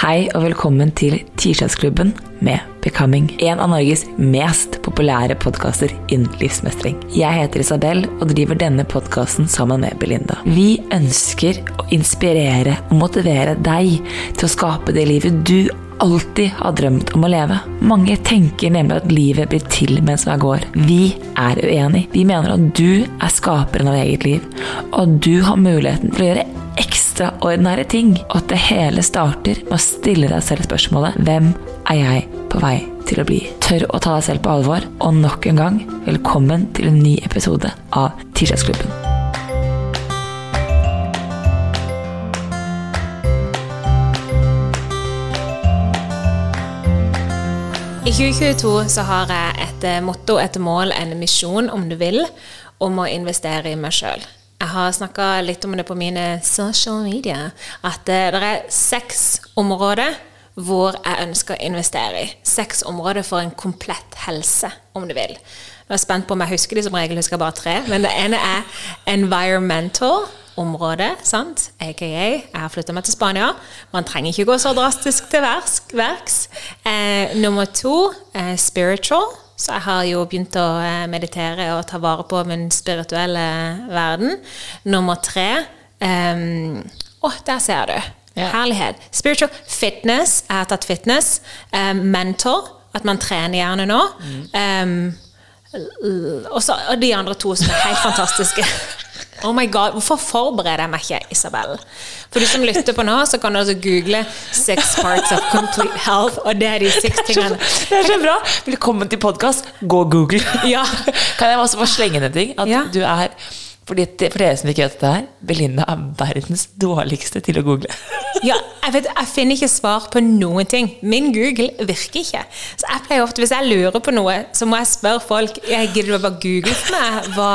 Hei og velkommen til Tirsdagsklubben med Becoming. En av Norges mest populære podkaster innen livsmestring. Jeg heter Isabel og driver denne podkasten sammen med Belinda. Vi ønsker å inspirere og motivere deg til å skape det livet du alltid har drømt om å leve. Mange tenker nemlig at livet blir til mens man går. Vi er uenig. Vi mener at du er skaperen av eget liv, og at du har muligheten til å gjøre ekstraordinære ting, og at det hele starter med å stille deg selv spørsmålet Hvem er jeg på vei til å bli? Tør å ta deg selv på alvor, og nok en gang, velkommen til en ny episode av Tirsdagsklubben. I 2022 så har jeg et eh, motto, et mål, en misjon, om du vil, om å investere i meg sjøl. Jeg har snakka litt om det på mine social media, at eh, det er seks områder hvor jeg ønsker å investere i. Seks områder for en komplett helse, om du vil. Jeg er spent på om jeg husker de, som regel husker bare tre. Men det ene er environmental område, sant? aka jeg har flytta meg til Spania. Man trenger ikke gå så drastisk til verks. Eh, nummer to eh, spiritual. Så jeg har jo begynt å eh, meditere og ta vare på min spirituelle verden. Nummer tre eh, Å, der ser du. Herlighet. Spiritual fitness. Jeg har tatt fitness. Eh, mentor. At man trener gjerne nå. Um, og så og de andre to som er helt fantastiske. Oh my god, Hvorfor forbereder jeg meg ikke, Isabel? For du som lytter på nå, så kan du altså google 'Six parts of complete health', og det er de seks tingene. Det er så bra! Velkommen til podkast. Gå og google. Ja. Kan jeg også få slenge inn en ting? At Ja. du er fordi, For dere som ikke vet dette her, Belinda er verdens dårligste til å google. Ja, jeg, vet, jeg finner ikke svar på noen ting. Min Google virker ikke. Så jeg pleier ofte, Hvis jeg lurer på noe, så må jeg spørre folk Jeg Gidder du bare google for meg hva,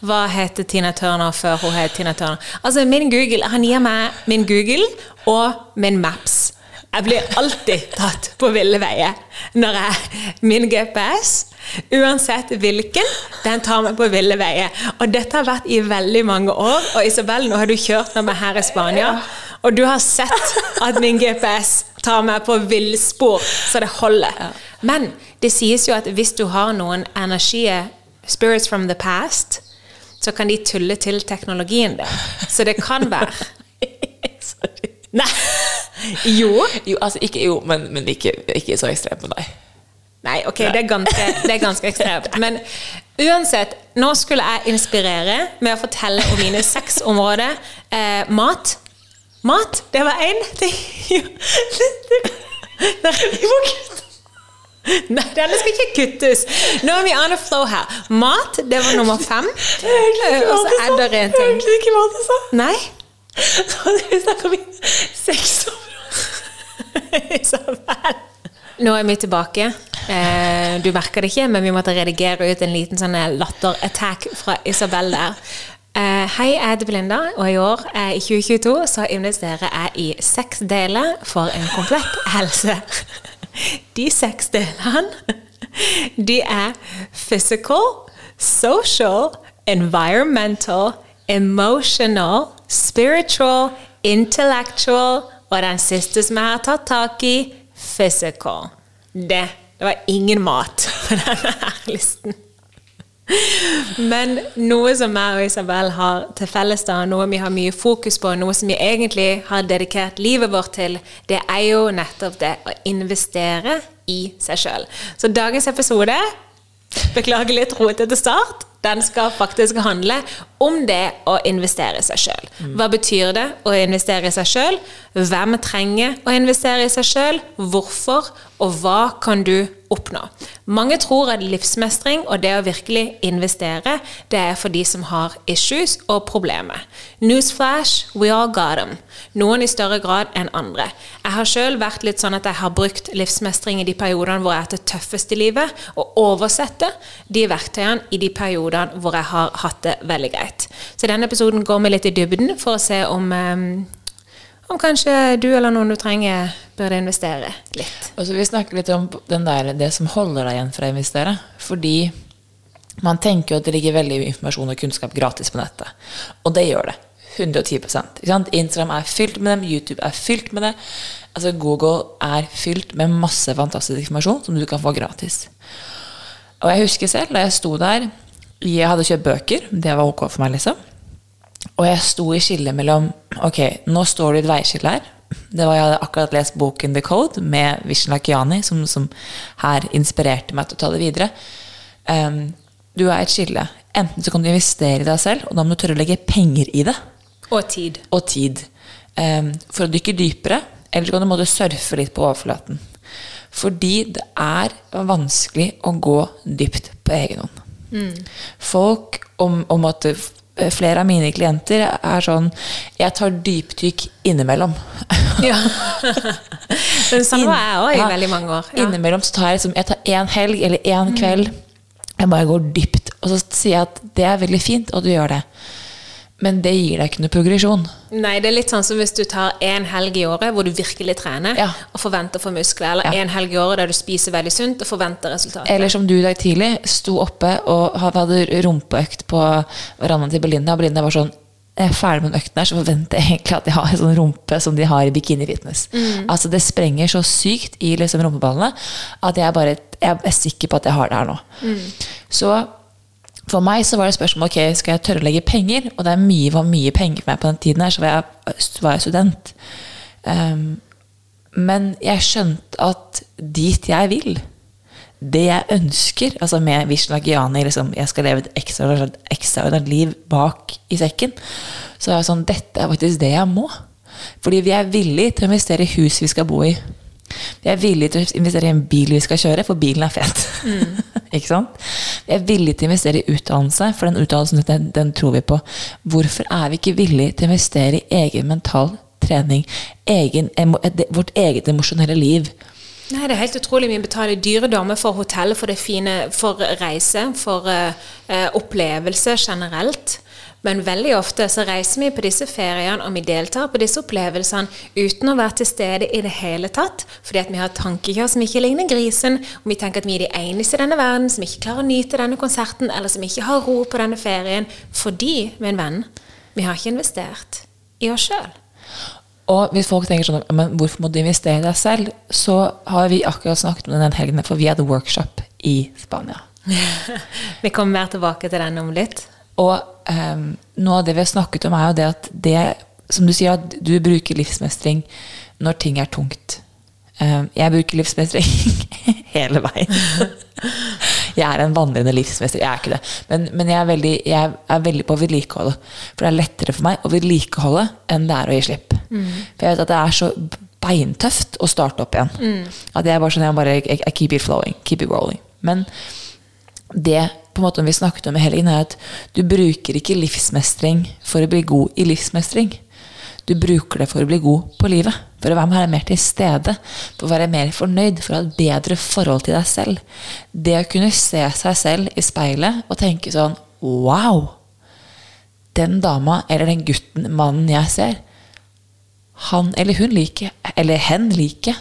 hva heter Tina Turner før hun het Tina Turner? Altså, min Google, Han gir meg min Google og min Maps. Jeg blir alltid tatt på ville veier når jeg Min GPS, uansett hvilken, den tar meg på ville veier. Og dette har vært i veldig mange år. Og Isabel, nå har du kjørt med meg her i Spania, og du har sett at min GPS tar meg på villspor, så det holder. Men det sies jo at hvis du har noen energier, spirits from the past, så kan de tulle til teknologien din. Så det kan være Sorry. Nei. Jo. Jo, altså ikke jo, men, men ikke, ikke så ekstremt med deg. Nei, ok, det er, ganske, det er ganske ekstremt. Men uansett, nå skulle jeg inspirere med å fortelle om mine seks områder. Eh, mat. Mat, det var én ting. Nei, denne skal ikke kuttes. Nå er vi on a flow her. Mat, det var nummer fem. Eh, Og så er det en ting. ikke hva du sa. Nei. Så vi snakker om sexområder. Isabel. Nå er vi tilbake. Eh, du merker det ikke, men vi måtte redigere ut en liten sånn latterattack fra Isabel der. Eh, hei, jeg heter Belinda, og i år, eh, i 2022, så investerer jeg i seks deler for en komplett helse. De seks delene, de er physical, social, environmental, emotional, spiritual, intellectual, og den siste som jeg har tatt tak i, physical. Det, det var ingen mat på denne her listen. Men noe som jeg og Isabel har til felles, da, noe vi har mye fokus på, noe som vi egentlig har dedikert livet vårt til, det er jo nettopp det å investere i seg sjøl. Så dagens episode Beklager litt rotete start. Den skal faktisk handle om det å investere i seg sjøl. Hva betyr det å investere i seg sjøl? Hvem trenger å investere i seg sjøl? Hvorfor? Og hva kan du oppnå? Mange tror at livsmestring og det å virkelig investere, det er for de som har issues og problemer. Newsflash, we all got them. Noen i større grad enn andre. Jeg har sjøl vært litt sånn at jeg har brukt livsmestring i de periodene hvor jeg har hatt det tøffest i livet, og oversette de verktøyene i de periodene hvor jeg har hatt det veldig greit. Så denne episoden går vi litt i dybden for å se om um, om kanskje du eller noen du trenger, burde investere litt. Og så vi snakke litt om der, det som holder deg igjen for å investere. Fordi man tenker jo at det ligger veldig informasjon og kunnskap gratis på nettet. Og det gjør det. 110 ikke sant? Instagram er fylt med dem, YouTube er fylt med det. Altså Google er fylt med masse fantastisk informasjon som du kan få gratis. Og jeg husker selv da jeg sto der Jeg hadde kjøpt bøker, det var ok for meg, liksom. Og jeg sto i skillet mellom Ok, nå står du i et veiskille her. Det var Jeg hadde akkurat lest boken The Code med Vishen Lakiani, som, som, her inspirerte meg til å ta det videre. Um, du er et skille. Enten så kan du investere i deg selv, og da må du tørre å legge penger i det. Og tid. Og tid. Um, for å dykke dypere. Eller så kan du måtte surfe litt på overflaten. Fordi det er vanskelig å gå dypt på egen hånd. Mm. Folk om, om at flere av mine klienter er sånn Jeg tar dypdykk innimellom. Ja. Men sånn var jeg òg i ja, veldig mange år. Ja. Innimellom så tar jeg liksom Jeg tar én helg eller én kveld. Jeg bare går dypt. Og så sier jeg at det er veldig fint, og du gjør det. Men det gir deg ikke noe progresjon. Nei, det er litt sånn som hvis du tar én helg i året hvor du virkelig trener ja. og forventer å få muskler, eller én ja. helg i året der du spiser veldig sunt og forventer resultater. Eller som du i dag tidlig sto oppe og hadde rumpeøkt på verandaen til Belinda, og Belinda var sånn jeg er ferdig med den økten her, så forventer jeg egentlig at de har en sånn rumpe som de har i bikini fitness. Mm. Altså Det sprenger så sykt i liksom rumpeballene at jeg bare jeg er sikker på at jeg har det her nå. Mm. Så for meg så var det spørsmål ok, skal jeg tørre å legge penger. Og det mye, var mye penger for meg på den tiden her, så var jeg, var jeg student. Um, men jeg skjønte at dit jeg vil, det jeg ønsker altså Med Vision Lagiani, liksom, jeg skal leve et ekstraordinært liv bak i sekken, så er det sånn Dette er faktisk det jeg må. Fordi vi er villige til å investere i hus vi skal bo i. Vi er villige til å investere i en bil vi skal kjøre, for bilen er fet. Mm. ikke sant? Vi er villige til å investere i utdannelse, for den utdannelsen den, den, tror vi på. Hvorfor er vi ikke villige til å investere i egen mental trening? Egen, vårt eget emosjonelle liv? Nei, Det er helt utrolig. Vi betaler dyre dommer for hotell, for det fine, for reise, for uh, opplevelse generelt. Men veldig ofte så reiser vi på disse feriene og vi deltar på disse opplevelsene uten å være til stede i det hele tatt, fordi at vi har tankekjør som ikke ligner grisen, og vi tenker at vi er de eneste i denne verden som ikke klarer å nyte denne konserten, eller som ikke har ro på denne ferien, fordi, min venn, vi har ikke investert i oss sjøl. Og hvis folk tenker sånn men hvorfor må du investere i deg selv, så har vi akkurat snakket om den helgen, for vi hadde workshop i Spania. vi kommer mer tilbake til den om litt. Og um, noe av det vi har snakket om, er jo det at det Som du sier, at du bruker livsmestring når ting er tungt. Um, jeg bruker livsmestring hele veien. jeg er en vandrende livsmester. Jeg er ikke det. Men, men jeg, er veldig, jeg, er veldig, på vedlikeholdet. For det er lettere for meg å vedlikeholde enn det er å gi slipp. Mm. For jeg vet at det er så beintøft å starte opp igjen. Mm. At jeg bare sånn, jeg bare I keep it flowing. Keep it rolling. Men det på en måte vi snakket om i helgen, er at du bruker ikke livsmestring for å bli god i livsmestring. Du bruker det for å bli god på livet. For å være mer til stede. For å være mer fornøyd. For å ha et bedre forhold til deg selv. Det å kunne se seg selv i speilet og tenke sånn Wow! den dama eller den gutten, mannen jeg ser, han eller hun liker, eller hen liker.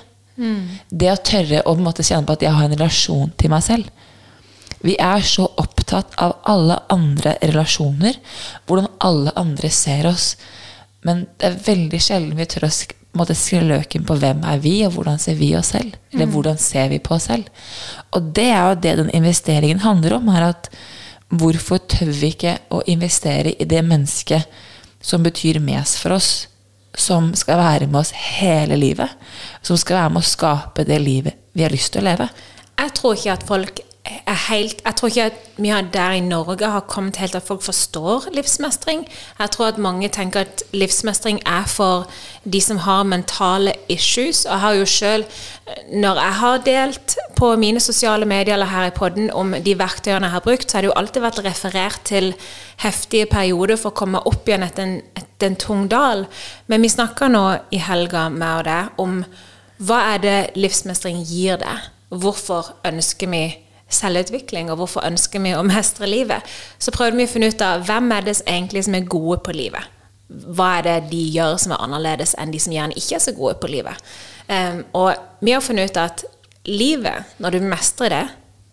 Det å tørre å på en måte kjenne på at jeg har en relasjon til meg selv. Vi er så opptatt av alle andre relasjoner, hvordan alle andre ser oss. Men det er veldig sjelden vi tør å sk- på en måte skre løken på hvem er vi, og hvordan ser vi oss selv. Eller hvordan ser vi på oss selv. Og det er jo det den investeringen handler om. er at Hvorfor tør vi ikke å investere i det mennesket som betyr mest for oss? Som skal være med oss hele livet? Som skal være med å skape det livet vi har lyst til å leve? Jeg tror ikke at folk helt Jeg tror ikke at vi der i Norge har kommet helt at folk forstår livsmestring. Jeg tror at mange tenker at livsmestring er for de som har mentale issues. Og jeg har jo sjøl, når jeg har delt på mine sosiale medier eller her i podden om de verktøyene jeg har brukt, så har det jo alltid vært referert til heftige perioder for å komme opp igjen etter en, etter en tung dal. Men vi snakker nå i helga, og deg, om hva er det livsmestring gir deg? Hvorfor ønsker vi selvutvikling, og hvorfor ønsker vi å mestre livet? Så prøvde vi å finne ut av hvem er det egentlig som er gode på livet. Hva er det de gjør som er annerledes enn de som gjerne ikke er så gode på livet? Um, og vi har funnet ut at livet, når du mestrer det,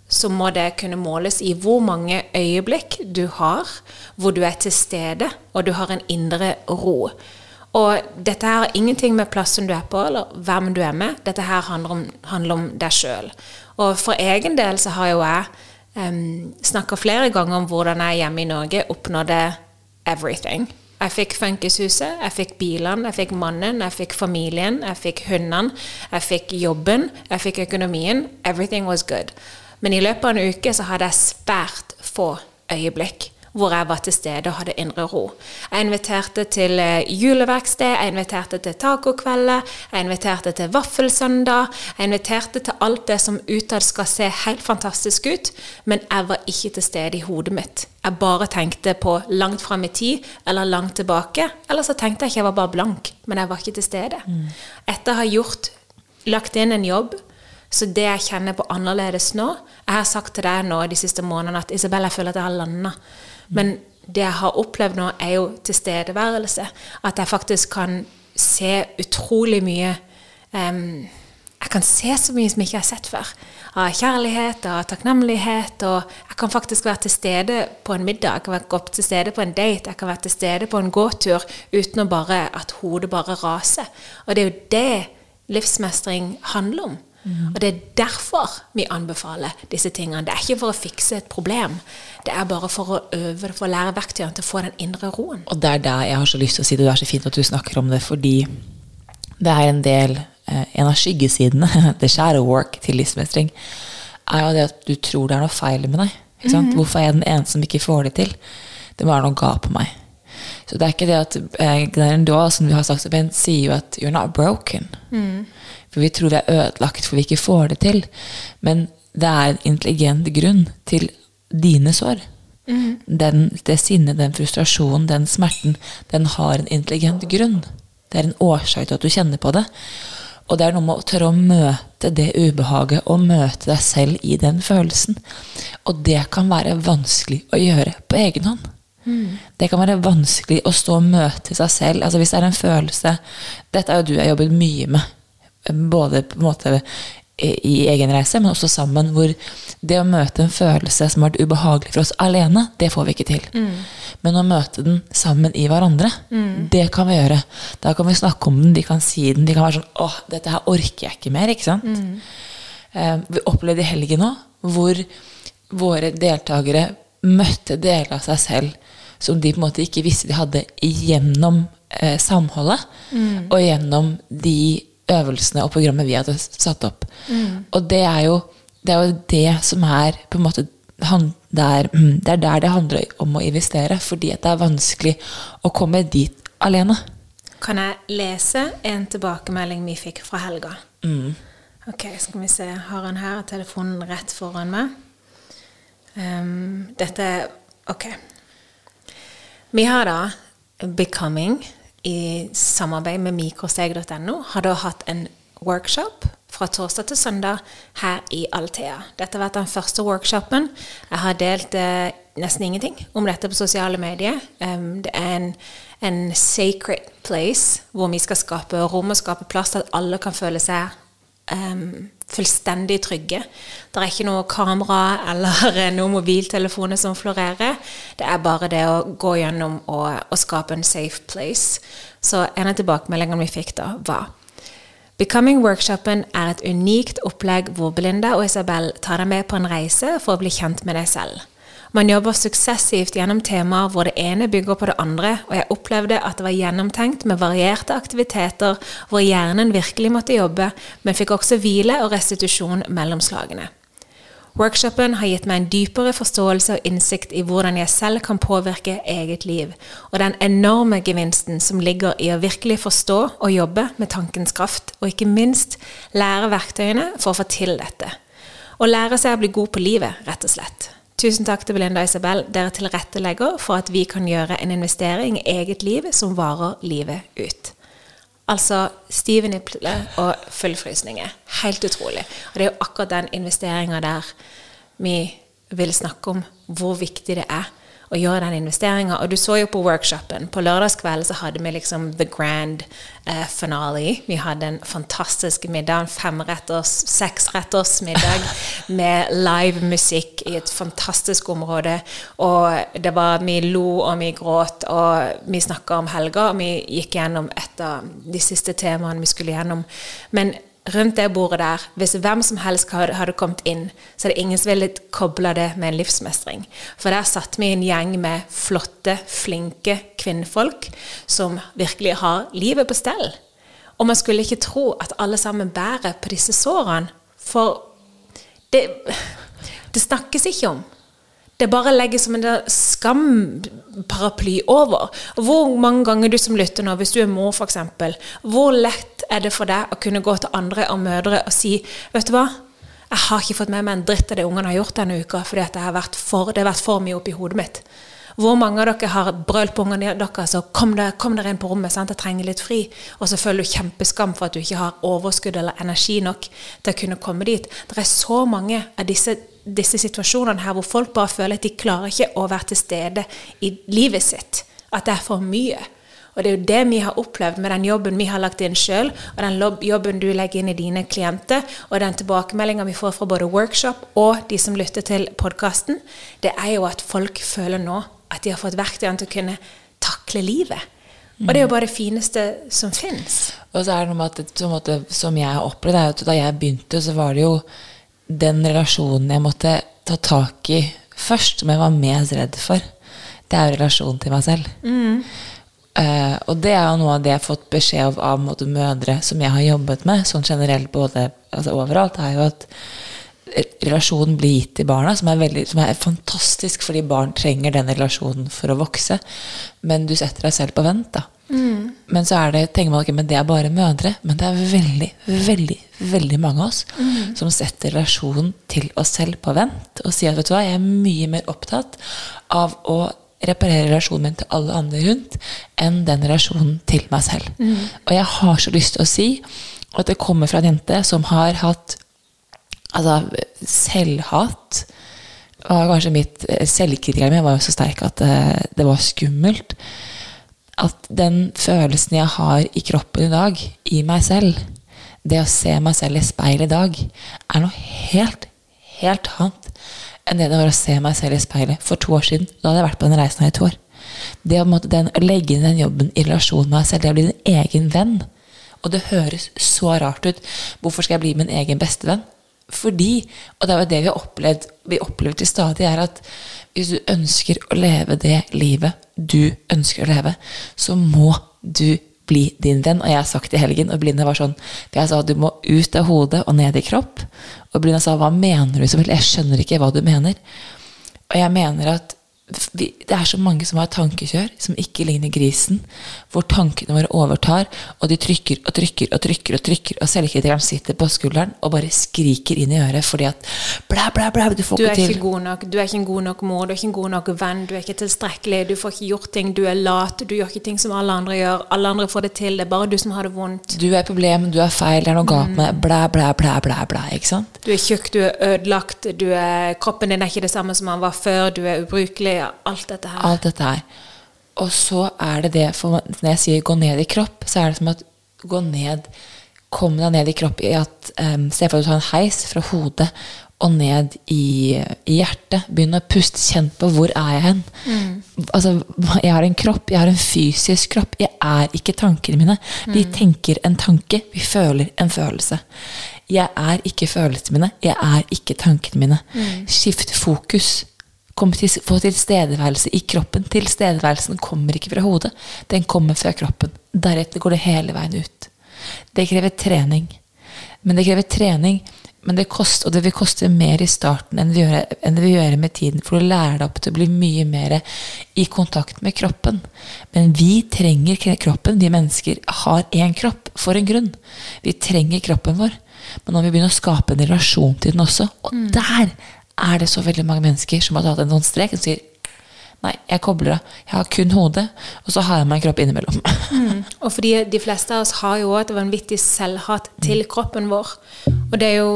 så må det kunne måles i hvor mange øyeblikk du har, hvor du er til stede, og du har en indre ro. Og dette her har ingenting med plassen du er på, eller hvem du er med. Dette her handler om, handler om deg sjøl. Og for egen del så har jo jeg um, snakka flere ganger om hvordan jeg hjemme i Norge oppnådde everything. Jeg fikk funkishuset, jeg fikk bilene, jeg fikk mannen, jeg fikk familien, jeg fikk hundene, jeg fikk jobben, jeg fikk økonomien. Everything was good. Men i løpet av en uke så hadde jeg svært få øyeblikk hvor jeg var til stede og hadde indre ro. Jeg inviterte til eh, juleverksted, jeg inviterte til tacokvelder, jeg inviterte til vaffelsøndag, jeg inviterte til alt det som utad skal se helt fantastisk ut, men jeg var ikke til stede i hodet mitt. Jeg bare tenkte på langt fram i tid, eller langt tilbake, eller så tenkte jeg ikke jeg var bare blank, men jeg var ikke til stede. Etter å ha gjort, lagt inn en jobb, så det jeg kjenner på annerledes nå Jeg har sagt til deg nå de siste månedene at Isabel, jeg føler at jeg har landa. Men det jeg har opplevd nå, er jo tilstedeværelse. At jeg faktisk kan se utrolig mye um, Jeg kan se så mye som jeg ikke har sett før. Av kjærlighet, av takknemlighet. Og jeg kan faktisk være til stede på en middag, jeg kan være opp til stede på en date, jeg kan være til stede på en gåtur uten å bare at hodet bare raser. Og det er jo det livsmestring handler om. Og det er derfor vi anbefaler disse tingene. Det er ikke for å fikse et problem. Det er bare for å øve, for å lære verktøyene til å få den indre roen. Og det er der jeg har så lyst til å si det. Det er så fint at du snakker om det, fordi det er en del eh, En av skyggesidene, det skjære work, til livsmestring, er jo det at du tror det er noe feil med deg. Ikke sant? Hvorfor er jeg den eneste som ikke får det til? Det må være noe galt på meg. Så det er ikke det at eh, Glenn Dahl, som vi har sagt så pent, sier jo at you're not broken. For vi tror vi er ødelagt for vi ikke får det til. Men det er en intelligent grunn til dine sår. Den, det sinnet, den frustrasjonen, den smerten, den har en intelligent grunn. Det er en årsak til at du kjenner på det. Og det er noe med å tørre å møte det ubehaget, og møte deg selv i den følelsen. Og det kan være vanskelig å gjøre på egen hånd. Det kan være vanskelig å stå og møte seg selv. Altså Hvis det er en følelse Dette er jo du jeg har jobbet mye med, både på en måte i egen reise, men også sammen, hvor det å møte en følelse som har vært ubehagelig for oss alene, det får vi ikke til. Men å møte den sammen i hverandre, det kan vi gjøre. Da kan vi snakke om den, de kan si den, De kan være sånn åh, dette her orker jeg ikke mer, ikke sant? Eh, vi opplevde i helgen nå, hvor våre deltakere møtte deler av seg selv som de på en måte ikke visste de hadde gjennom eh, samholdet, og gjennom de øvelsene og programmet vi hadde satt opp. Og det er, jo, det er jo det som er på en måte det, er, mm, det er der det handler om å investere, fordi det er vanskelig å komme dit alene. Kan jeg lese en tilbakemelding vi fikk fra helga? Ok, skal vi se. Har han her telefonen rett foran meg? Um, dette Ok. Vi har da Becoming i samarbeid med mikrosteg.no har da hatt en workshop fra torsdag til søndag her i Althea. Dette har vært den første workshopen. Jeg har delt eh, nesten ingenting om dette på sosiale medier. Um, det er en, en sacred place hvor vi skal skape rom og skape plass til at alle kan føle seg um, fullstendig trygge. Det er ikke noe kamera eller noen mobiltelefoner som florerer. Det er bare det å gå gjennom og, og skape en safe place. Så en av tilbakemeldingene vi fikk da, var Becoming-workshopen er et unikt opplegg hvor Belinda og Isabel tar deg med på en reise for å bli kjent med deg selv. Man jobber suksessivt gjennom temaer hvor det ene bygger på det andre, og jeg opplevde at det var gjennomtenkt med varierte aktiviteter hvor hjernen virkelig måtte jobbe, men fikk også hvile og restitusjon mellom slagene. Workshopen har gitt meg en dypere forståelse og innsikt i hvordan jeg selv kan påvirke eget liv, og den enorme gevinsten som ligger i å virkelig forstå og jobbe med tankens kraft, og ikke minst lære verktøyene for å få til dette. Å lære seg å bli god på livet, rett og slett. Tusen takk til Belinda og Isabel. Dere tilrettelegger for at vi kan gjøre en investering i eget liv som varer livet ut. Altså stive nipler og fullfrysninger. Helt utrolig. Og det er jo akkurat den investeringa der vi vil snakke om hvor viktig det er å gjøre den investeringa. Og du så jo på workshopen. På lørdagskvelden så hadde vi liksom the grand uh, finale. Vi hadde en fantastisk middag, en femretters, seksretters middag med live musikk i et fantastisk område. Og det var Vi lo og vi gråt, og vi snakka om helga, og vi gikk gjennom et av de siste temaene vi skulle gjennom. Men rundt det bordet der, hvis hvem som helst hadde, kommet inn, så er det ingen som ville kobla det med en livsmestring. For der satt vi en gjeng med flotte, flinke kvinnfolk som virkelig har livet på stell. Og man skulle ikke tro at alle sammen bærer på disse sårene, for det, det snakkes ikke om. Det bare legges som en skamparaply over. Hvor mange ganger du som lytter nå, hvis du er mor f.eks., hvor lett er det for deg å kunne gå til andre og mødre og si Vet du hva? Jeg har ikke fått med meg en dritt av det ungene har gjort denne uka, fordi det har vært for, det har vært for mye oppi hodet mitt. Hvor mange av dere har brølt på ungene deres og kom, dere, kom dere inn på rommet, sant? jeg trenger litt fri. Og så føler du kjempeskam for at du ikke har overskudd eller energi nok til å kunne komme dit. Det er så mange av disse disse situasjonene her hvor folk bare føler at de klarer ikke å være til stede i livet sitt. At det er for mye. Og det er jo det vi har opplevd med den jobben vi har lagt inn sjøl, og den jobben du legger inn i dine klienter, og den tilbakemeldinga vi får fra både workshop og de som lytter til podkasten, det er jo at folk føler nå at de har fått verktøyene til å kunne takle livet. Og det er jo bare det fineste som fins. Og så er det noe med at som, jeg har opplevd, er at da jeg begynte, så var det jo den relasjonen jeg måtte ta tak i først, som jeg var mest redd for, det er jo relasjonen til meg selv. Mm. Uh, og det er jo noe av det jeg har fått beskjed av av mødre som jeg har jobbet med, sånn generelt både altså overalt, er jo at relasjonen blir gitt til barna, som er, veldig, som er fantastisk, fordi barn trenger den relasjonen for å vokse. Men du setter deg selv på vent, da. Mm. Men så er det, tenker man ikke, men det er bare mødre. Men det er veldig, veldig veldig mange av oss mm. som setter relasjonen til oss selv på vent. Og sier at vet du hva, jeg er mye mer opptatt av å reparere relasjonen min til alle andre rundt enn den relasjonen til meg selv. Mm. Og jeg har så lyst til å si at det kommer fra en jente som har hatt altså, selvhat. var kanskje mitt selvkritikeren min var jo så sterk at det, eh, det var skummelt at den følelsen jeg har i kroppen i dag, i meg selv, det å se meg selv i speilet i dag, er noe helt, helt annet enn det det var å se meg selv i speilet for to år siden. Da hadde jeg vært på den reisen her i to år. Det å, den, legge inn den jobben i relasjon med meg selv, det å bli din egen venn. Og det høres så rart ut. Hvorfor skal jeg bli min egen bestevenn? Fordi, og det er jo det vi har opplevd, vi opplever til stadig, er at hvis du ønsker å leve det livet du ønsker å leve, så må du bli din venn. Og jeg har sagt i helgen, og Belinda var sånn For jeg sa du må ut av hodet og ned i kropp. Og Belinda sa hva mener du så vel? Jeg skjønner ikke hva du mener. Og jeg mener at vi, det er så mange som har tankekjør som ikke ligner grisen, hvor tankene våre overtar, og de trykker og trykker og trykker, og trykker, og selvkritikeren sitter på skulderen og bare skriker inn i øret fordi at blæ, blæ, blæ, du får du ikke til. Ikke god nok, du er ikke en god nok mor, du er ikke en god nok venn, du er ikke tilstrekkelig, du får ikke gjort ting, du er lat, du gjør ikke ting som alle andre gjør, alle andre får det til, det er bare du som har det vondt. Du er et problem, du er feil, det er noe galt med blæ, blæ, blæ, blæ, blæ, ikke sant? Du er tjukk, du er ødelagt, du er, kroppen din er ikke det samme som han var før, du er ubrukelig ja. Alt dette her. Alt dette her. Og så er det det for Når jeg sier 'gå ned i kropp', så er det som at gå ned Kom deg ned i kropp i at um, Se for deg at du tar en heis fra hodet og ned i, i hjertet. Begynn å puste. Kjenn på hvor er jeg hen. Altså, jeg har en kropp, jeg har en fysisk kropp. Jeg er ikke tankene mine. Vi tenker en tanke, vi føler en følelse. Jeg er ikke følelsene mine, jeg er ikke tankene mine. Skift fokus. Kom til, få tilstedeværelse i kroppen. Tilstedeværelsen kommer ikke fra hodet, den kommer fra kroppen. Deretter går det hele veien ut. Det krever trening. Men det krever trening, men det kost, og det vil koste mer i starten enn det, gjør, enn det vil gjøre med tiden, for du lærer deg opp til å bli mye mer i kontakt med kroppen. Men vi trenger kroppen. Vi mennesker har én kropp for en grunn. Vi trenger kroppen vår. Men nå må vi begynne å skape en relasjon til den også. Og der er det så veldig mange mennesker som har tatt en sånn strek og sier Nei, jeg kobler av. Jeg har kun hodet, og så har jeg meg en kropp innimellom. Og fordi de fleste av oss har jo òg et vanvittig selvhat til kroppen vår. Og det er jo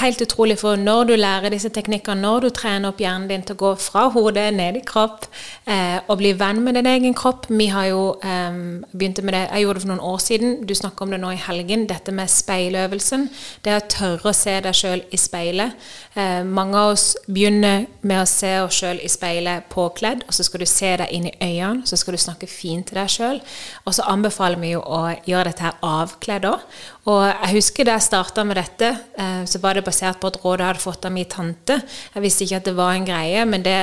helt utrolig, for når du lærer disse teknikkene, når du trener opp hjernen din til å gå fra hodet ned i kropp, eh, og bli venn med din egen kropp Vi har jo eh, begynt med det, jeg gjorde det for noen år siden, du snakker om det nå i helgen, dette med speiløvelsen. Det å tørre å se deg sjøl i speilet. Eh, mange av oss begynner med å se oss sjøl i speilet påkledd, og så skal du se deg inn i øynene, så skal du snakke fint til deg sjøl. Og så anbefaler vi jo å gjøre dette her avkledd òg. Og jeg husker da jeg starta med dette, eh, så var det basert på et råd jeg hadde fått av min tante. Jeg visste ikke at det var en greie, men det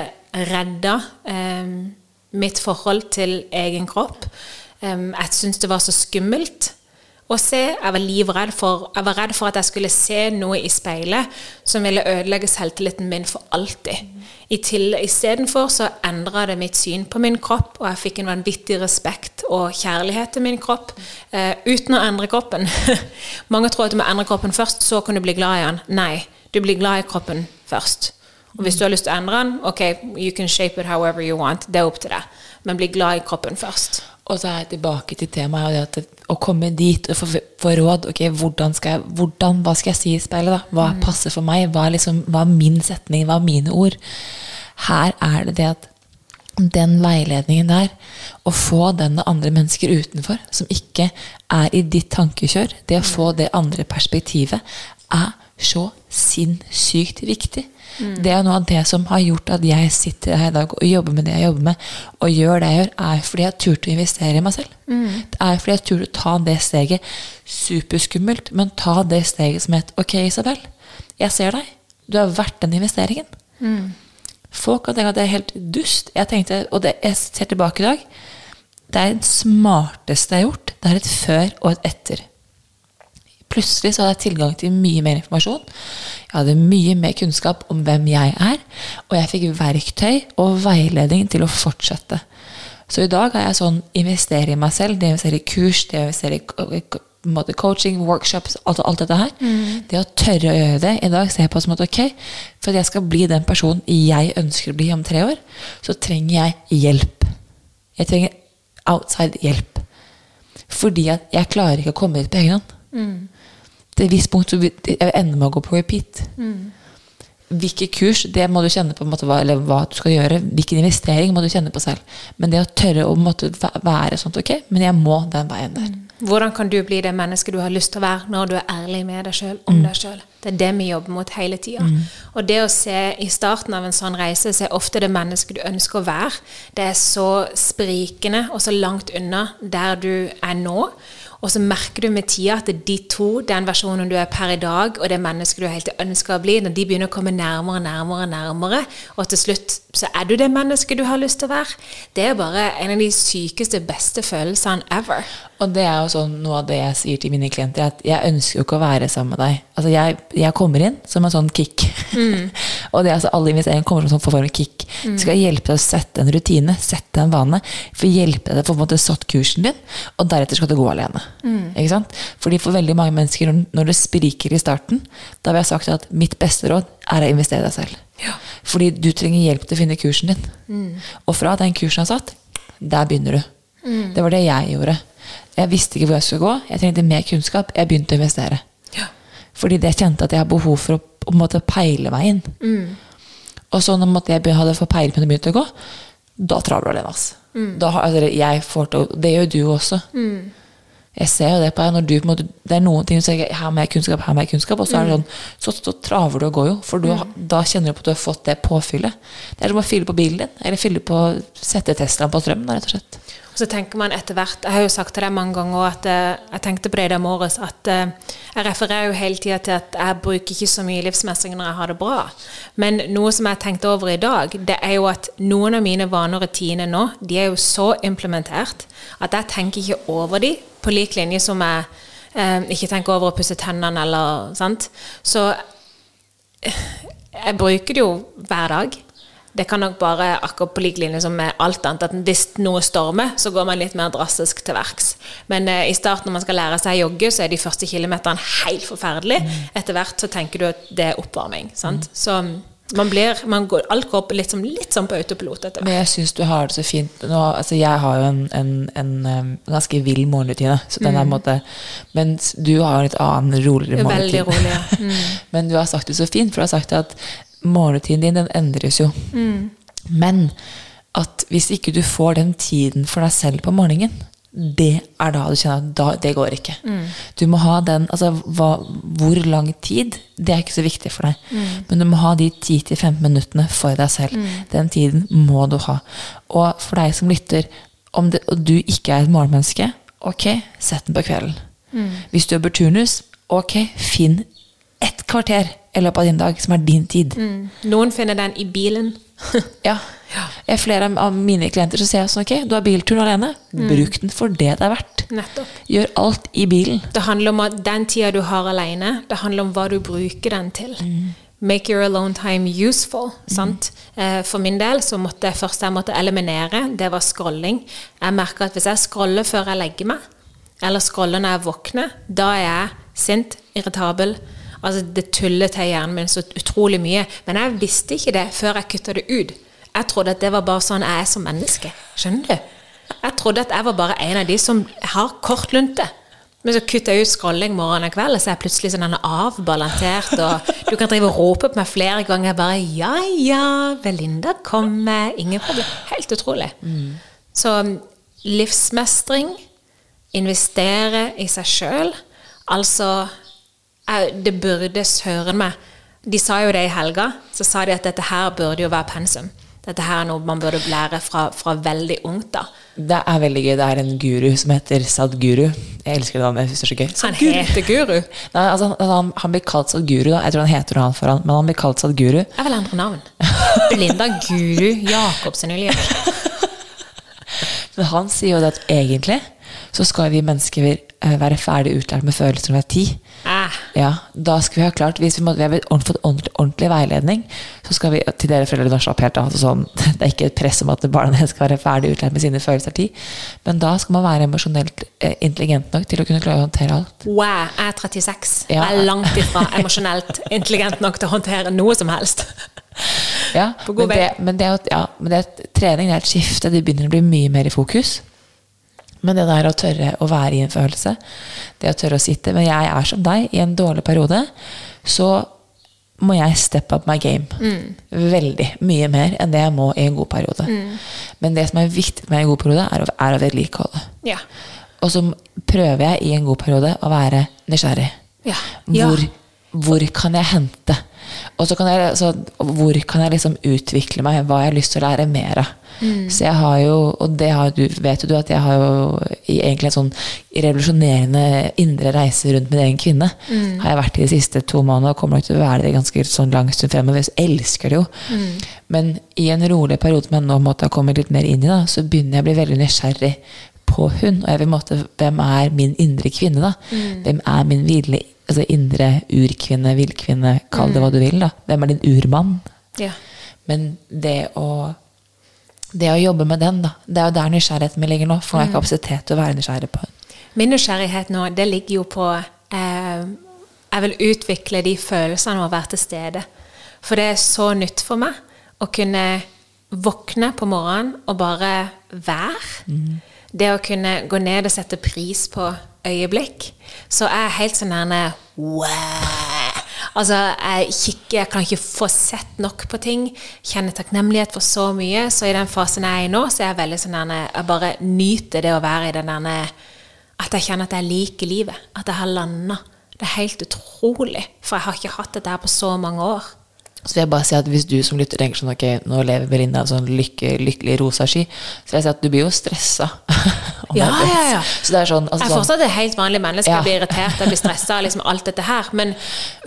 redda eh, mitt forhold til egen kropp. Um, jeg syntes det var så skummelt å se. Jeg var livredd for, jeg var redd for at jeg skulle se noe i speilet som ville ødelegge selvtilliten min for alltid. Istedenfor så endra det mitt syn på min kropp, og jeg fikk en vanvittig respekt og kjærlighet til min kropp eh, uten å endre kroppen. Mange tror at du må endre kroppen først, så kan du bli glad i den. Nei, du blir glad i kroppen først. Og hvis du har lyst til å endre den, ok, you can shape it however you want. Det er opp til deg. Men bli glad i kroppen først. Og så er jeg tilbake til temaet og det at å komme dit og få, få råd. ok, hvordan skal jeg, hvordan, Hva skal jeg si i speilet? da? Hva passer for meg? Hva er, liksom, hva er min setning? Hva er mine ord? Her er det det at den veiledningen der, å få den av andre mennesker utenfor, som ikke er i ditt tankekjør, det å få det andre perspektivet, er så sinnssykt viktig. Det er noe av det som har gjort at jeg sitter her i dag og jobber med det jeg jobber med, og gjør det jeg gjør, er fordi jeg har turt å investere i meg selv. Det er fordi jeg har turt å ta det steget. Superskummelt, men ta det steget som het Ok, Isabel, jeg ser deg. Du er verdt den investeringen. Folk kan tenke at det er helt dust. Jeg tenkte, og det, jeg ser tilbake i dag, det er det smarteste jeg har gjort. Det er et før og et etter. Plutselig så hadde jeg tilgang til mye mer informasjon. Jeg hadde mye mer kunnskap om hvem jeg er, og jeg fikk verktøy og veiledning til å fortsette. Så i dag er jeg sånn investerer i meg selv, det investerer i kurs, det investerer i coaching, workshops, alt, alt dette her. Det å tørre å gjøre det. I dag ser jeg på som at ok, for at jeg skal bli den personen jeg ønsker å bli om tre år, så trenger jeg hjelp. Jeg trenger outside hjelp. Fordi at jeg klarer ikke å komme dit på egen hånd. Til et visst punkt så ender med å gå på repeat. Hvilke kurs, det må du kjenne på måte, hva, eller hva du skal gjøre. Hvilken investering må du kjenne på selv. Men det å tørre å måte, være sånn ok, men jeg må den veien der. Hvordan kan du bli det mennesket du har lyst til å være når du er ærlig med deg sjøl om deg sjøl? Det er det vi jobber mot hele tida. Og det å se i starten av en sånn reise, se ofte det mennesket du ønsker å være. Det er så sprikende og så langt unna der du er nå. Og så merker du med tida at de to, den versjonen du er per i dag, og det mennesket du helt ønsker å bli, når de begynner å komme nærmere og nærmere, nærmere, og til slutt så er du det mennesket du har lyst til å være, det er bare en av de sykeste, beste følelsene ever. Og det er jo sånn noe av det jeg sier til mine klienter, at jeg ønsker jo ikke å være sammen med deg. Altså jeg, jeg kommer inn som en sånn kick. og det er altså alle investeringer kommer som en sånn form for kick. Det skal hjelpe deg å sette en rutine, sette en vane. For hjelpe deg å få på en måte satt kursen din, og deretter skal du gå alene. Ikke sant? Fordi for veldig mange mennesker, når- det spriker i starten, da vil jeg sagt at mitt beste råd er å investere i deg selv. Fordi du trenger hjelp til å finne kursen din. Og fra den kursen jeg har satt, der begynner du. Det var det jeg gjorde. Jeg visste ikke hvor jeg skulle gå. Jeg trengte mer kunnskap. Jeg begynte å investere. Fordi jeg kjente at jeg har behov for å på en måte peile meg inn. Og så når jeg hadde fått peiling på det begynte å gå, da traver du alene. ass. Da altså, til, det gjør du også. Jeg ser jo det på deg. Når du, på en måte, det er noen ting du sier her må jeg kunnskap, her må jeg kunnskap, og så, er det sånn, så, så traver du og går jo. For du, mm. da kjenner du på at du har fått det påfyllet. Det er som å fylle på bilen din, eller fylle på, sette Teslaen på strøm, da, rett og slett. Så tenker man etter hvert Jeg har jo sagt til deg mange ganger at eh, jeg tenkte på det i dag morges, at eh, jeg refererer jo hele tida til at jeg bruker ikke så mye livsmestring når jeg har det bra. Men noe som jeg tenkte over i dag, det er jo at noen av mine vaner og rutiner nå, de er jo så implementert at jeg tenker ikke over de på lik linje som jeg eh, ikke tenker over å pusse tennene eller sant. Så jeg bruker det jo hver dag. Det kan nok bare akkurat på lik linje som med alt annet, at hvis noe stormer, så går man litt mer drastisk til verks. Men eh, i starten når man skal lære seg å jogge, så er de første kilometerne helt forferdelig. Etter hvert så tenker du at det er oppvarming. Sant? Så man blir, man går, alt går litt, som, litt sånn på autopilot etter hvert. Men jeg syns du har det så fint nå, altså Jeg har jo en, en, en, en ganske vill morgenrutine. Så den er på måte Mens du har en litt annen, roligere Veldig rolig, ja. Men du har sagt det så fint, for du har sagt at morgenrutinen din den endres jo. Men at hvis ikke du får den tiden for deg selv på morgenen, det er da du kjenner at det går ikke. Du må ha den altså hva, Hvor lang tid, det er ikke så viktig for deg. Men du må ha de 10-15 minuttene for deg selv. Den tiden må du ha. Og for deg som lytter, om det, og du ikke er et morgenmenneske, ok, sett den på kvelden. Hvis du jobber turnus, ok, finn ett kvarter i løpet av din dag som er din tid. Noen finner den i bilen. Ja. Jeg, flere av mine klienter så sier jeg sånn, ok, du har bilturen alene. Bruk den for det det er verdt. Nettopp. Gjør alt i bilen. Det handler om at den tida du har alene, det handler om hva du bruker den til. Make your alone time useful. Sant? Eh, For min del så måtte jeg først jeg måtte eliminere, det var scrolling. Jeg merker at hvis jeg scroller før jeg legger meg, eller scroller når jeg våkner, da er jeg sint, irritabel. Altså Det tuller til hjernen min så utrolig mye. Men jeg visste ikke det før jeg kutta det ut. Jeg trodde at det var bare sånn jeg er som menneske. Skjønner du? Jeg trodde at jeg var bare en av de som har kort lunte. Men så kutter jeg ut scrolling morgen og kveld, og så er jeg plutselig sånn avbalansert. Og du kan drive og rope på meg flere ganger bare 'Ja, ja, Belinda kommer'. Ingen problem. Helt utrolig. Så livsmestring, investere i seg sjøl, altså Det burde søren meg De sa jo det i helga. Så sa de at dette her burde jo være pensum. Dette her er noe man burde lære fra, fra veldig ungt. da. Det er veldig gøy. Det er en guru som heter Sadguru. Jeg elsker det navnet. Jeg synes det er så gøy. Han Sadguru. heter Guru. Nei, altså, han, han, han blir kalt Sadguru. Da. Jeg tror han heter noe annet foran, men han blir kalt Sadguru. Jeg vil endre navn. Linda Guru Jacobsen Ylje. Men han sier jo det at egentlig så skal vi mennesker eh, være ferdig utlært med følelser når vi er ti. Ah, Ja, da skal vi ha klart Hvis vi, må, vi har fått ordentlig, ordentlig veiledning, så skal vi til dere foreldre nå slapp helt av. Sånn, det er ikke et press om at barna deres skal være ferdig utlært med sine følelser tid. Men da skal man være emosjonelt eh, intelligent nok til å kunne klare å håndtere alt. wow, jeg er 36. Ja. Jeg er langt ifra emosjonelt intelligent nok til å håndtere noe som helst. Ja, men det, men det, ja, men det er et, trening det er et skifte. Det begynner å bli mye mer i fokus. Men det der å tørre å være i en følelse, det å tørre å sitte Men jeg er som deg, i en dårlig periode, så må jeg step up my game. Veldig. Mye mer enn det jeg må i en god periode. Men det som er viktig med en god periode, er å, er å vedlikeholde. Ja. Og så prøver jeg i en god periode å være nysgjerrig. Ja. Ja. Hvor, hvor kan jeg hente? Og så kan jeg, så, hvor kan jeg liksom utvikle meg? Hva har jeg lyst til å lære mer av? Så jeg har jo, og det har du, vet jo du, at jeg har jo egentlig en sånn revolusjonerende indre reise rundt min egen kvinne. Har jeg vært i de siste to månedene og kommer nok til å være det ganske sånn lang stund fremover. Jeg elsker det jo. Men i en rolig periode som jeg nå måtte ha kommet litt mer inn i, da, så begynner jeg å bli veldig nysgjerrig på hun. Og jeg vil måtte, hvem er min indre kvinne, da? Hvem er min ville, altså indre urkvinne, villkvinne, kall det hva du vil, da. Hvem er din urmann? ja. Men det å det å jobbe med den, da. Det er jo der nysgjerrigheten min ligger nå. For nå har jeg kapasitet til å være nysgjerrig på den. Min nysgjerrighet nå, det ligger jo på eh, Jeg vil utvikle de følelsene av å være til stede. For det er så nytt for meg å kunne våkne på morgenen og bare være. Det å kunne gå ned og sette pris på øyeblikk. Så er jeg helt sånn her. Altså, jeg kikker, jeg kan ikke få sett nok på ting. Kjenner takknemlighet for så mye. Så i den fasen jeg er i nå, så er jeg veldig sånn der, Jeg bare nyter det å være i den der At jeg kjenner at jeg liker livet. At jeg har landa. Det er helt utrolig. For jeg har ikke hatt dette her på så mange år. Så vil jeg bare si at Hvis du som lytter tenker sånn ok, nå lever Belinda en sånn lykke, lykkelig rosa sky, så vil jeg si at du blir jo stressa. Ja, ja, ja. Så det er sånn, altså, Jeg er fortsatt et helt vanlig menneske. Ja. Jeg blir irritert, jeg blir stressa, liksom alt dette her. Men,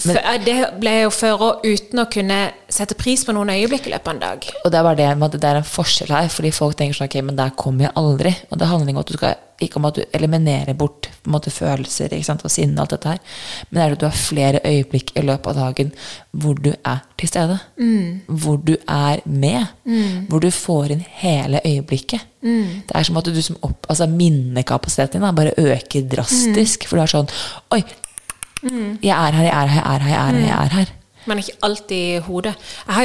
f- det ble jeg jo før òg uten å kunne sette pris på noen øyeblikk i løpet av en dag. Og det er bare det med at det er en forskjell her, fordi folk tenker sånn ok, men der kommer jeg aldri. Og det handler om at du skal ikke om at du eliminerer bort måte, følelser sant, og sinne og alt dette her, men det er at du har flere øyeblikk i løpet av dagen hvor du er til stede. Hvor du er med. Hvor du får inn hele øyeblikket. Det er som at du som opp, altså minnekapasiteten din da, bare øker drastisk. For du er sånn Oi, jeg er her, jeg er her, jeg er her, jeg er her. Jeg er her. Men ikke alltid hodet.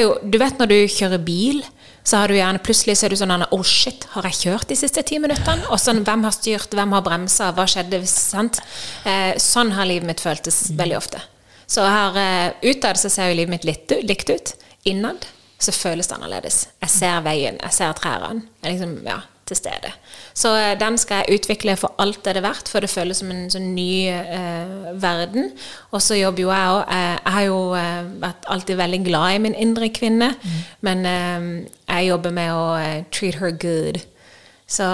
Jo, du vet når du kjører bil, så har du gjerne plutselig så er du sånn Å, Oh shit, har jeg kjørt de siste ti minuttene? Og sånn, hvem har styrt, hvem har bremsa, hva skjedde? Sant? Eh, sånn har livet mitt føltes veldig ofte. Så her eh, utad så ser jo livet mitt litt likt ut. Innad så føles det annerledes. Jeg ser veien, jeg ser trærne. Liksom, ja, til stede. Så eh, den skal jeg utvikle for alt det er verdt, for det føles som en sånn ny eh, verden. Og så jobber jo jeg òg. Eh, jeg har jo eh, vært alltid veldig glad i min indre kvinne, men eh, jeg jobber med å treat her good. Så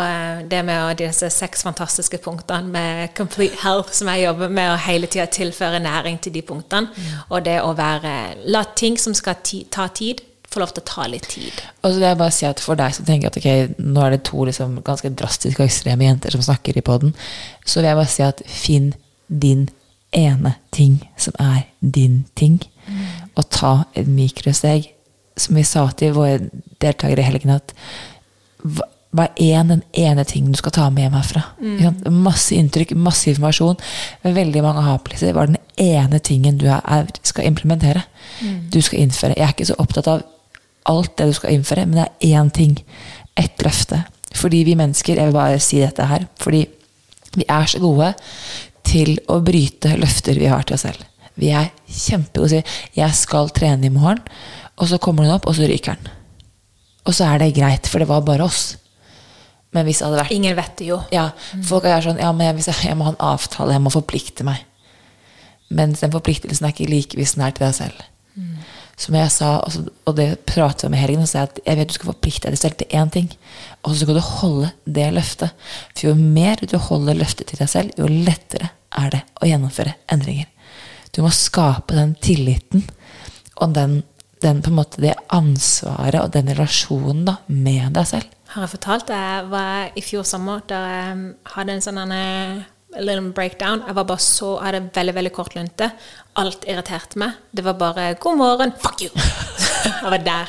det med disse seks fantastiske punktene med complete health som jeg jobber med, å hele tida tilføre næring til de punktene, og det å være La ting som skal ti, ta tid, få lov til å ta litt tid. Og så vil jeg bare si at For deg som tenker at ok, nå er det to liksom ganske drastiske og ekstreme jenter som snakker i poden, så vil jeg bare si at finn din ene ting som er din ting, og ta et mikrosteg. Som vi sa til våre deltakere i helgen, at hva er en, den ene tingen du skal ta med hjem herfra? Mm. Masse inntrykk, masse informasjon. Men veldig mange ha-plasser. Hva er den ene tingen du er, skal implementere? Du skal innføre. Jeg er ikke så opptatt av alt det du skal innføre, men det er én ting. Ett løfte. Fordi vi mennesker, jeg vil bare si dette her, fordi vi er så gode til å bryte løfter vi har til oss selv. Vi er kjempegode til å si 'jeg skal trene i morgen', og så kommer den opp, og så ryker den. Og så er det greit, for det var bare oss. Men hvis det hadde vært Ingen vet det jo. ja, Folk er sånn Ja, men jeg, jeg må ha en avtale, jeg må forplikte meg. Mens den forpliktelsen er ikke like hvis den er til deg selv. Som jeg sa, og det pratet jeg med helgen, og sa at jeg vet du skal forplikte deg selv til én ting. Og så skal du holde det løftet. For jo mer du holder løftet til deg selv, jo lettere er det å gjennomføre endringer. Du må skape den tilliten og den, den på en måte det ansvaret og den relasjonen da, med deg selv. Har jeg fortalt deg Jeg i fjor sommer da jeg hadde en sånn eh, little breakdown. Jeg var bare så, jeg hadde veldig veldig kort lunte. Alt irriterte meg. Det var bare 'god morgen', fuck you! jeg var der.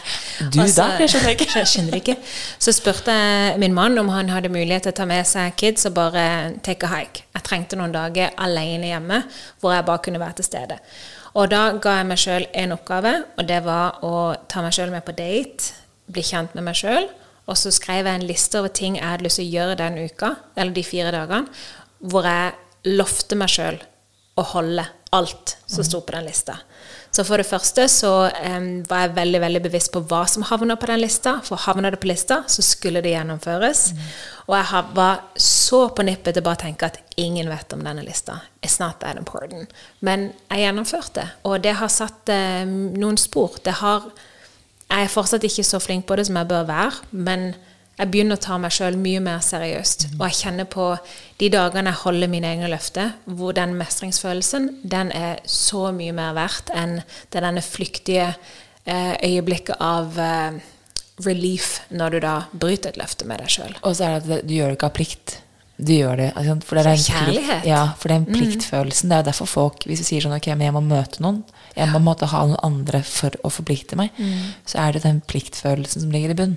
Du Og så- der, Jeg skjønner ikke. Jeg skjønner ikke. Så spurte jeg min mann om han hadde mulighet til å ta med seg kids og bare take a hike. Jeg trengte noen dager alene hjemme hvor jeg bare kunne være til stede. Og da ga jeg meg sjøl en oppgave, og det var å ta meg sjøl med på date, bli kjent med meg sjøl. Og så skrev jeg en liste over ting jeg hadde lyst til å gjøre den uka, eller de fire dagene, hvor jeg lovte meg sjøl å holde alt som sto på den lista. Så for det første så um, var jeg veldig veldig bevisst på hva som havna på den lista. For havna det på lista, så skulle det gjennomføres. Og jeg var så på nippet til bare å tenke at ingen vet om denne lista. It's not that important. Men jeg gjennomførte, og det har satt um, noen spor. Det har jeg er fortsatt ikke så flink på det som jeg bør være, men jeg begynner å ta meg sjøl mye mer seriøst. Og jeg kjenner på de dagene jeg holder mine egne løfter, hvor den mestringsfølelsen den er så mye mer verdt enn det denne flyktige eh, øyeblikket av eh, relief når du da bryter et løfte med deg sjøl. Og så er det at du gjør det ikke av plikt. Du gjør det ikke for det er en. Plikt, ja, for den pliktfølelsen. Det er jo derfor folk, hvis du sier sånn ok, men jeg må møte noen, jeg må måtte ha noen andre for å forplikte meg, så er det den pliktfølelsen som ligger i bunn.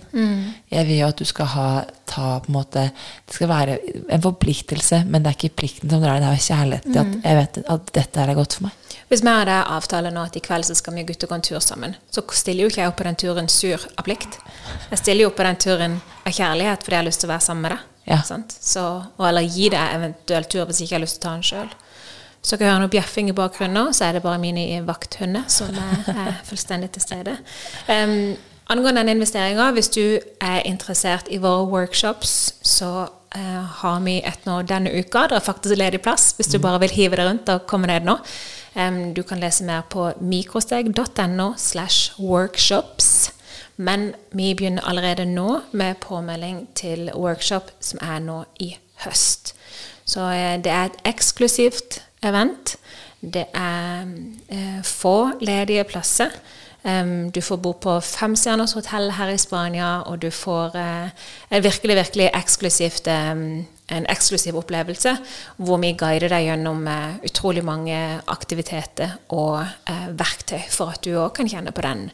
Jeg vil jo at du skal ha, ta på en måte Det skal være en forpliktelse, men det er ikke plikten som drar deg, det er kjærlighet til at jeg vet at dette er godt for meg. Hvis vi hadde avtale nå at i kveld så skal vi gutter gå en tur sammen, så stiller jo ikke jeg opp på den turen sur av plikt. Jeg stiller jo opp på den turen av kjærlighet fordi jeg har lyst til å være sammen med deg. Ja. Sant? Så, og eller gi deg eventuelt tur hvis jeg ikke har lyst til å ta den sjøl. Så dere hører noe bjeffing i bakgrunnen nå, så er det bare mine vakthunder som er, er fullstendig til stede. Um, angående den investeringa, hvis du er interessert i våre workshops, så uh, har vi et nå denne uka. Det er faktisk ledig plass hvis du mm. bare vil hive deg rundt og komme ned nå. Um, du kan lese mer på mikrosteg.no slash workshops. Men vi begynner allerede nå med påmelding til workshop som er nå i høst. Så uh, det er et eksklusivt event. Det er eh, få ledige plasser. Du får bo på femstjerners hotell her i Spania, og du får et en virkelig, virkelig eksklusivt, um, en eksklusiv opplevelse hvor vi guider deg gjennom uh, utrolig mange aktiviteter og eh, verktøy for at du òg kan kjenne på den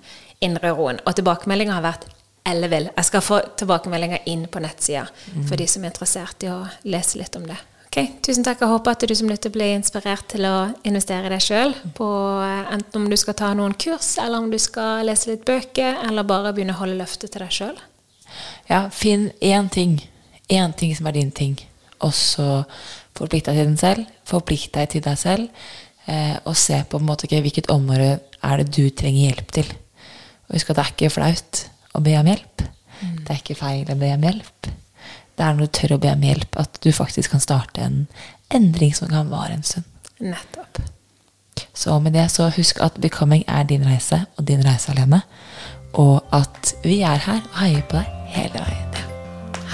indre roen. Og tilbakemeldinga har vært ellevill. Jeg skal få tilbakemeldinger inn på nettsida mm. for de som er interessert i å lese litt om det. Okay, Tusen takk. Jeg håper at du som lytter blir inspirert til å investere i deg sjøl. Eh, enten om du skal ta noen kurs, eller om du skal lese litt bøker, eller bare begynne å holde løftet til deg sjøl. Ja, finn én ting. Én ting som er din ting. Og så forplikt deg til den selv. Forplikt deg til deg selv. Eh, og se på, en måte, okay, hvilket område er det du trenger hjelp til. Og husk at det er ikke flaut å be om hjelp. Mm. Det er ikke feil å be om hjelp det er når du tør å be om hjelp, at du faktisk kan starte en endring som kan vare en stund. Nettopp. Så med det, så husk at becoming er din reise, og din reise alene. Og at vi er her og heier på deg hele veien.